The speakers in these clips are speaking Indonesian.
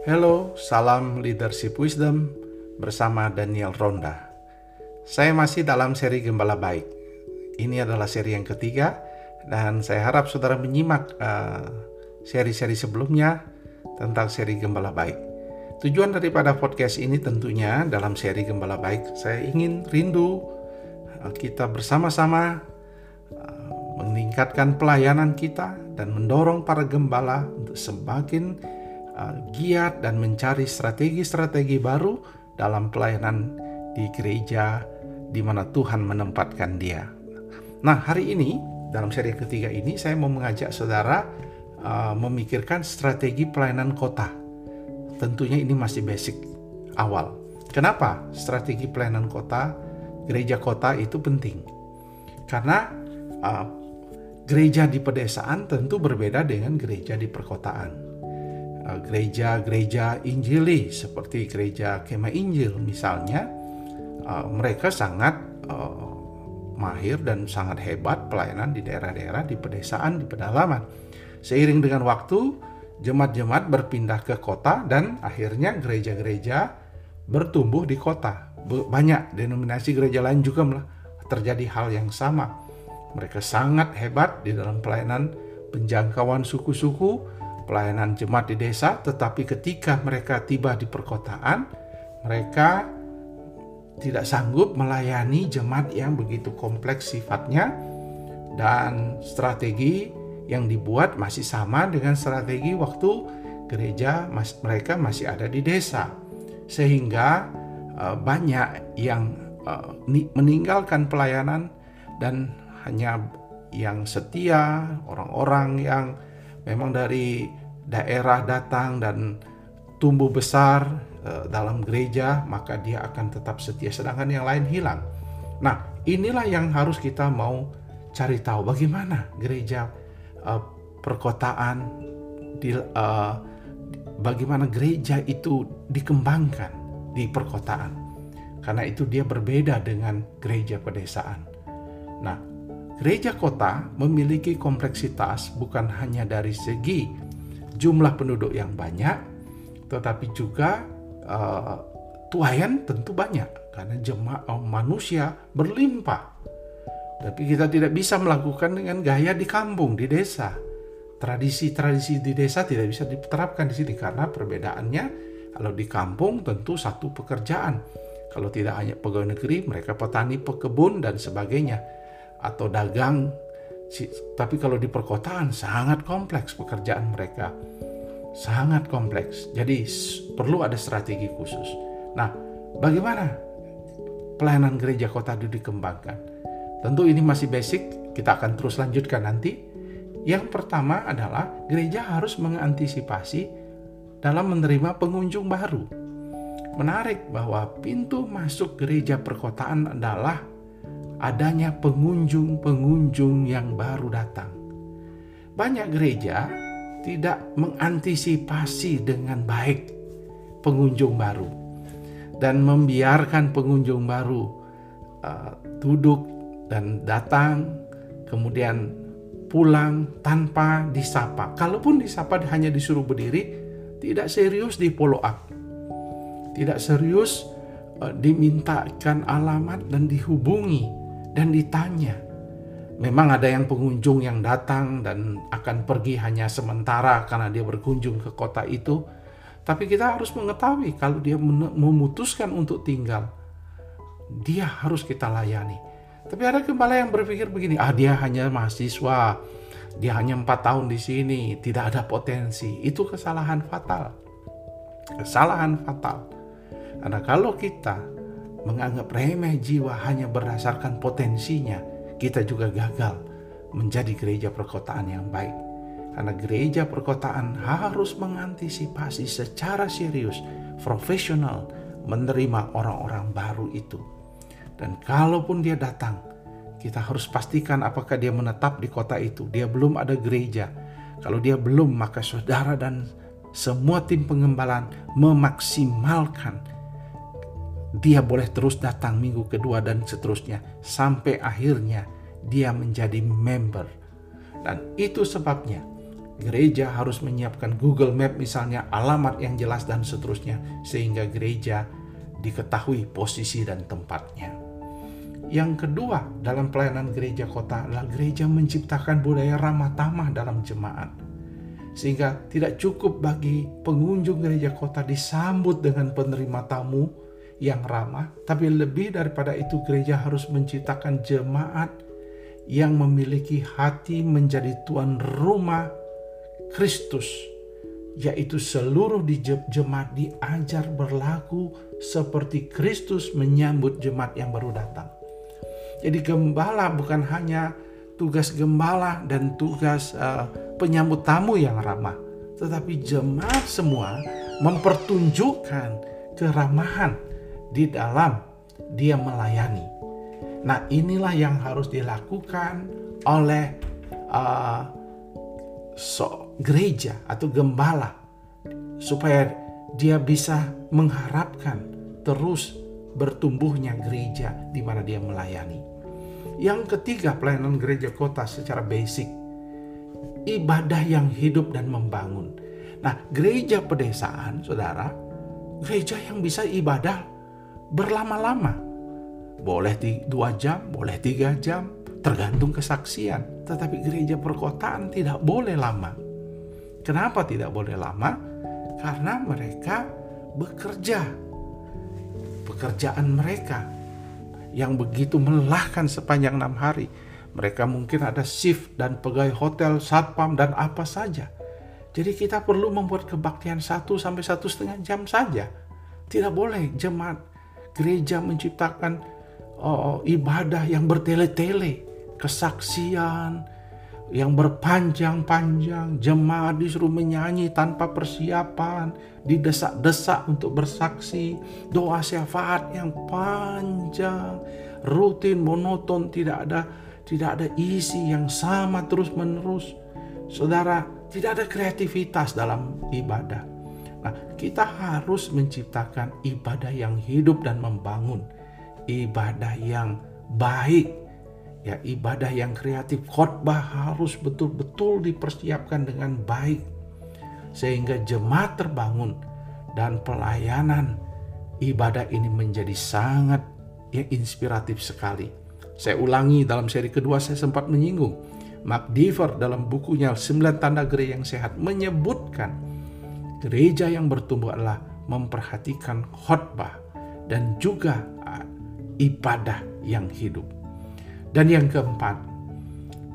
Hello, salam leadership wisdom bersama Daniel Ronda. Saya masih dalam seri Gembala Baik. Ini adalah seri yang ketiga dan saya harap saudara menyimak uh, seri-seri sebelumnya tentang seri Gembala Baik. Tujuan daripada podcast ini tentunya dalam seri Gembala Baik, saya ingin rindu uh, kita bersama-sama uh, meningkatkan pelayanan kita dan mendorong para gembala untuk semakin uh, giat dan mencari strategi-strategi baru dalam pelayanan di gereja di mana Tuhan menempatkan dia. Nah, hari ini dalam seri ketiga ini saya mau mengajak saudara uh, memikirkan strategi pelayanan kota. Tentunya ini masih basic awal. Kenapa strategi pelayanan kota, gereja kota itu penting? Karena uh, gereja di pedesaan tentu berbeda dengan gereja di perkotaan. Eh, gereja-gereja Injili seperti gereja Kema Injil misalnya, eh, mereka sangat eh, mahir dan sangat hebat pelayanan di daerah-daerah di pedesaan, di pedalaman. Seiring dengan waktu, jemaat-jemaat berpindah ke kota dan akhirnya gereja-gereja bertumbuh di kota. Banyak denominasi gereja lain juga terjadi hal yang sama mereka sangat hebat di dalam pelayanan penjangkauan suku-suku, pelayanan jemaat di desa, tetapi ketika mereka tiba di perkotaan, mereka tidak sanggup melayani jemaat yang begitu kompleks sifatnya dan strategi yang dibuat masih sama dengan strategi waktu gereja mas, mereka masih ada di desa. Sehingga uh, banyak yang uh, meninggalkan pelayanan dan hanya yang setia, orang-orang yang memang dari daerah datang dan tumbuh besar uh, dalam gereja, maka dia akan tetap setia, sedangkan yang lain hilang. Nah, inilah yang harus kita mau cari tahu bagaimana gereja uh, perkotaan, uh, bagaimana gereja itu dikembangkan di perkotaan, karena itu dia berbeda dengan gereja pedesaan. Nah, Gereja kota memiliki kompleksitas bukan hanya dari segi jumlah penduduk yang banyak, tetapi juga uh, tuayan tentu banyak karena jemaah oh, manusia berlimpah. Tapi kita tidak bisa melakukan dengan gaya di kampung, di desa. Tradisi-tradisi di desa tidak bisa diterapkan di sini karena perbedaannya kalau di kampung tentu satu pekerjaan. Kalau tidak hanya pegawai negeri, mereka petani, pekebun dan sebagainya atau dagang. Tapi kalau di perkotaan sangat kompleks pekerjaan mereka. Sangat kompleks. Jadi perlu ada strategi khusus. Nah, bagaimana pelayanan gereja kota itu dikembangkan? Tentu ini masih basic, kita akan terus lanjutkan nanti. Yang pertama adalah gereja harus mengantisipasi dalam menerima pengunjung baru. Menarik bahwa pintu masuk gereja perkotaan adalah adanya pengunjung-pengunjung yang baru datang. Banyak gereja tidak mengantisipasi dengan baik pengunjung baru dan membiarkan pengunjung baru uh, duduk dan datang kemudian pulang tanpa disapa. Kalaupun disapa hanya disuruh berdiri, tidak serius di follow up. Tidak serius uh, dimintakan alamat dan dihubungi dan ditanya. Memang ada yang pengunjung yang datang dan akan pergi hanya sementara karena dia berkunjung ke kota itu. Tapi kita harus mengetahui kalau dia memutuskan untuk tinggal, dia harus kita layani. Tapi ada gembala yang berpikir begini, ah dia hanya mahasiswa, dia hanya empat tahun di sini, tidak ada potensi. Itu kesalahan fatal. Kesalahan fatal. Karena kalau kita menganggap remeh jiwa hanya berdasarkan potensinya, kita juga gagal menjadi gereja perkotaan yang baik. Karena gereja perkotaan harus mengantisipasi secara serius, profesional, menerima orang-orang baru itu. Dan kalaupun dia datang, kita harus pastikan apakah dia menetap di kota itu. Dia belum ada gereja. Kalau dia belum, maka saudara dan semua tim pengembalaan memaksimalkan dia boleh terus datang minggu kedua dan seterusnya sampai akhirnya dia menjadi member. Dan itu sebabnya gereja harus menyiapkan Google Map misalnya alamat yang jelas dan seterusnya sehingga gereja diketahui posisi dan tempatnya. Yang kedua dalam pelayanan gereja kota adalah gereja menciptakan budaya ramah tamah dalam jemaat. Sehingga tidak cukup bagi pengunjung gereja kota disambut dengan penerima tamu yang ramah, tapi lebih daripada itu gereja harus menciptakan jemaat yang memiliki hati menjadi tuan rumah Kristus, yaitu seluruh di jemaat diajar berlaku seperti Kristus menyambut jemaat yang baru datang. Jadi gembala bukan hanya tugas gembala dan tugas uh, penyambut tamu yang ramah, tetapi jemaat semua mempertunjukkan keramahan di dalam dia melayani. Nah, inilah yang harus dilakukan oleh uh, so, gereja atau gembala supaya dia bisa mengharapkan terus bertumbuhnya gereja di mana dia melayani. Yang ketiga, pelayanan gereja kota secara basic ibadah yang hidup dan membangun. Nah, gereja pedesaan, saudara, gereja yang bisa ibadah berlama-lama boleh dua jam, boleh tiga jam, tergantung kesaksian. Tetapi gereja perkotaan tidak boleh lama. Kenapa tidak boleh lama? Karena mereka bekerja. Pekerjaan mereka yang begitu melelahkan sepanjang enam hari. Mereka mungkin ada shift dan pegawai hotel, satpam, dan apa saja. Jadi kita perlu membuat kebaktian satu sampai satu setengah jam saja. Tidak boleh jemaat gereja menciptakan oh, ibadah yang bertele-tele, kesaksian yang berpanjang-panjang, jemaat disuruh menyanyi tanpa persiapan, didesak-desak untuk bersaksi, doa syafaat yang panjang, rutin, monoton, tidak ada tidak ada isi yang sama terus-menerus. Saudara, tidak ada kreativitas dalam ibadah. Nah, kita harus menciptakan ibadah yang hidup dan membangun ibadah yang baik, ya ibadah yang kreatif, khotbah harus betul-betul dipersiapkan dengan baik sehingga jemaat terbangun dan pelayanan ibadah ini menjadi sangat ya inspiratif sekali. Saya ulangi dalam seri kedua saya sempat menyinggung Mark Dever dalam bukunya Sembilan Tanda Gereja yang Sehat menyebutkan gereja yang bertumbuh adalah memperhatikan khotbah dan juga ibadah yang hidup. Dan yang keempat,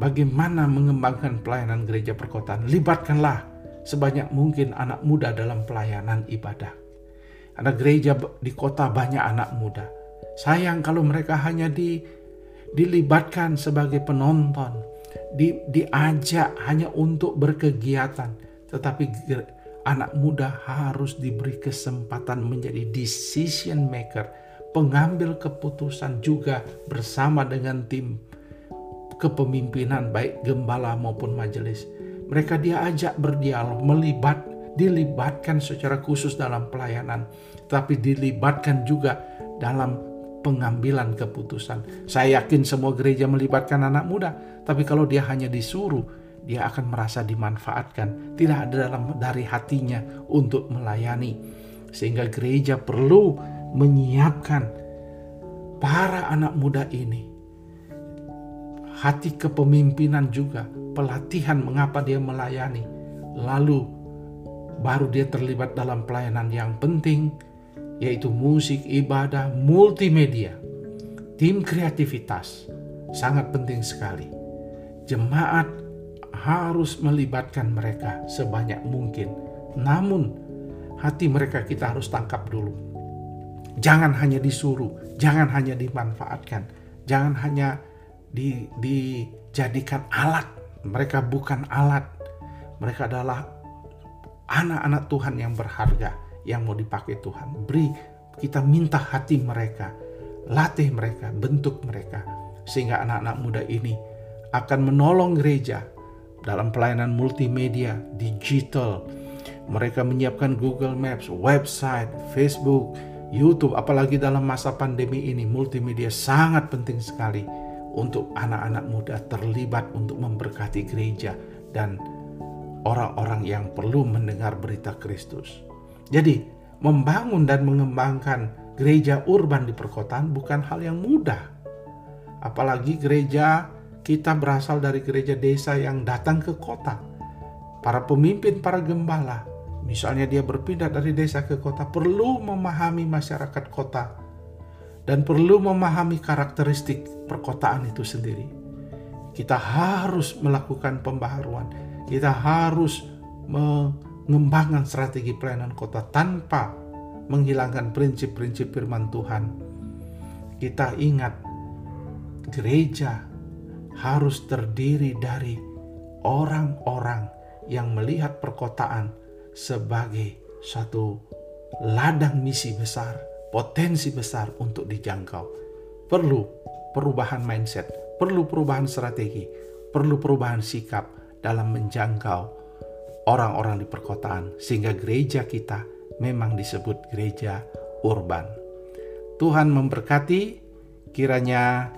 bagaimana mengembangkan pelayanan gereja perkotaan? Libatkanlah sebanyak mungkin anak muda dalam pelayanan ibadah. Karena gereja di kota banyak anak muda. Sayang kalau mereka hanya di, dilibatkan sebagai penonton, di, diajak hanya untuk berkegiatan. Tetapi anak muda harus diberi kesempatan menjadi decision maker, pengambil keputusan juga bersama dengan tim kepemimpinan baik gembala maupun majelis. Mereka diajak berdialog, melibat, dilibatkan secara khusus dalam pelayanan, tapi dilibatkan juga dalam pengambilan keputusan. Saya yakin semua gereja melibatkan anak muda, tapi kalau dia hanya disuruh, dia akan merasa dimanfaatkan, tidak ada dalam dari hatinya untuk melayani. Sehingga gereja perlu menyiapkan para anak muda ini. Hati kepemimpinan juga, pelatihan mengapa dia melayani. Lalu baru dia terlibat dalam pelayanan yang penting, yaitu musik, ibadah, multimedia. Tim kreativitas sangat penting sekali. Jemaat harus melibatkan mereka sebanyak mungkin. Namun, hati mereka kita harus tangkap dulu Jangan hanya disuruh, jangan hanya dimanfaatkan, jangan hanya di, dijadikan alat. Mereka bukan alat, mereka adalah anak-anak Tuhan yang berharga yang mau dipakai Tuhan. Beri kita minta hati mereka, latih mereka, bentuk mereka, sehingga anak-anak muda ini akan menolong gereja dalam pelayanan multimedia, digital. Mereka menyiapkan Google Maps, website, Facebook, YouTube apalagi dalam masa pandemi ini multimedia sangat penting sekali untuk anak-anak muda terlibat untuk memberkati gereja dan orang-orang yang perlu mendengar berita Kristus. Jadi, membangun dan mengembangkan gereja urban di perkotaan bukan hal yang mudah. Apalagi gereja kita berasal dari gereja desa yang datang ke kota. Para pemimpin, para gembala, misalnya dia berpindah dari desa ke kota, perlu memahami masyarakat kota dan perlu memahami karakteristik perkotaan itu sendiri. Kita harus melakukan pembaharuan, kita harus mengembangkan strategi pelayanan kota tanpa menghilangkan prinsip-prinsip firman Tuhan. Kita ingat, gereja harus terdiri dari orang-orang yang melihat perkotaan sebagai satu ladang misi besar potensi besar untuk dijangkau. Perlu perubahan mindset, perlu perubahan strategi, perlu perubahan sikap dalam menjangkau orang-orang di perkotaan sehingga gereja kita memang disebut gereja urban. Tuhan memberkati kiranya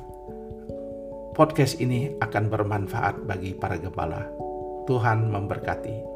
podcast ini akan bermanfaat bagi para gembala. Tuhan memberkati.